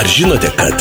Ar žinote, kad...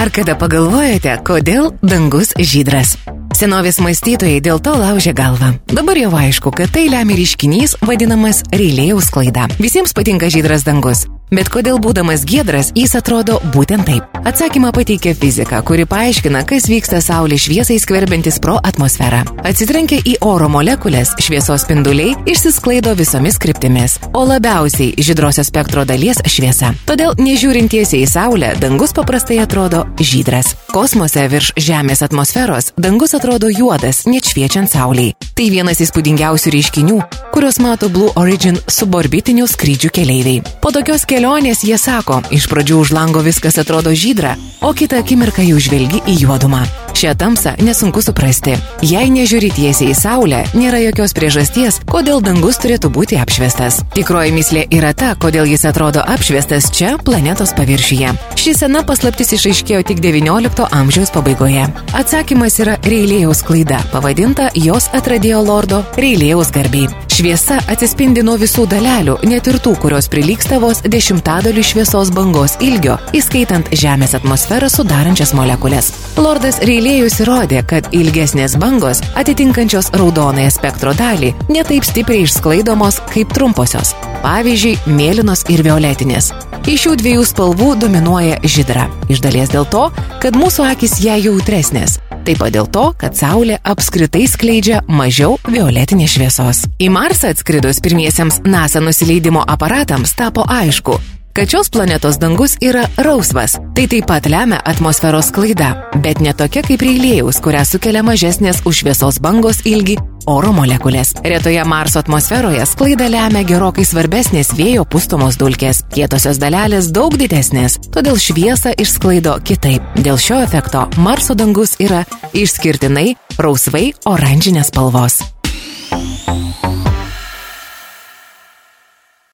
Ar kada pagalvojate, kodėl dangus žydras? Senovės mąstytojai dėl to laužė galvą. Dabar jau aišku, kad tai lemia reiškinys vadinamas Reilėjaus klaida. Visiems patinka žydras dangus. Bet kodėl būdamas giedras jis atrodo būtent taip? Atsakymą pateikia fizika, kuri paaiškina, kas vyksta Saulės šviesai skverbiantis pro atmosferą. Atsitrenkia į oro molekulės, šviesos spinduliai išsisklaido visomis kryptimis, o labiausiai žydrosios spektro dalies šviesa. Todėl nežiūrint tiesiai į Saulę, dangus paprastai atrodo žydras. Kosmose virš Žemės atmosferos dangus atrodo juodas, net šviečiant Sauliai. Tai vienas įspūdingiausių reiškinių, kuriuos mato Blue Origin suborbitinių skrydžių keleiviai. Po tokios kelionės jie sako, iš pradžių už lango viskas atrodo žydra, o kitą akimirką jau žvelgi į juodumą. Šią tamsą nesunku suprasti. Jei nežiūri tiesiai į Saulę, nėra jokios priežasties, kodėl dangus turėtų būti apšviestas. Tikroji mislė yra ta, kodėl jis atrodo apšviestas čia, planetos paviršiuje. Ši sena paslaptis išaiškėjo tik XIX amžiaus pabaigoje. Atsakymas yra Reilėjaus klaida, pavadinta jos atradėjo lordo Reilėjaus garbiai. Šviesa atsispindi nuo visų dalelių, net ir tų, kurios prilyksta vos dešimtadalių šviesos bangos ilgio, įskaitant Žemės atmosferą sudarančias molekulės. Lordas Reilėjus įrodė, kad ilgesnės bangos, atitinkančios raudonąją spektro dalį, netaip stipriai išsklaidomos kaip trumposios. Pavyzdžiui, mėlynos ir violetinės. Iš šių dviejų spalvų dominuoja žydra. Iš dalies dėl to, kad mūsų akis ją jautresnės. Taip pat dėl to, kad Saulė apskritai skleidžia mažiau violetinės šviesos. Į Marsą atskridus pirmiesiems NASA nusileidimo aparatams tapo aišku, kad šios planetos dangus yra rausvas. Tai taip pat lemia atmosferos klaida, bet ne tokia kaip reilėjaus, kurią sukelia mažesnės už šviesos bangos ilgi oro molekulės. Retoje Marso atmosferoje sklaidą lemia gerokai svarbesnės vėjo pustomos dulkės. Kietosios dalelės daug didesnės, todėl šviesą išsklaido kitaip. Dėl šio efekto Marso dangus yra išskirtinai rausvai oranžinės spalvos.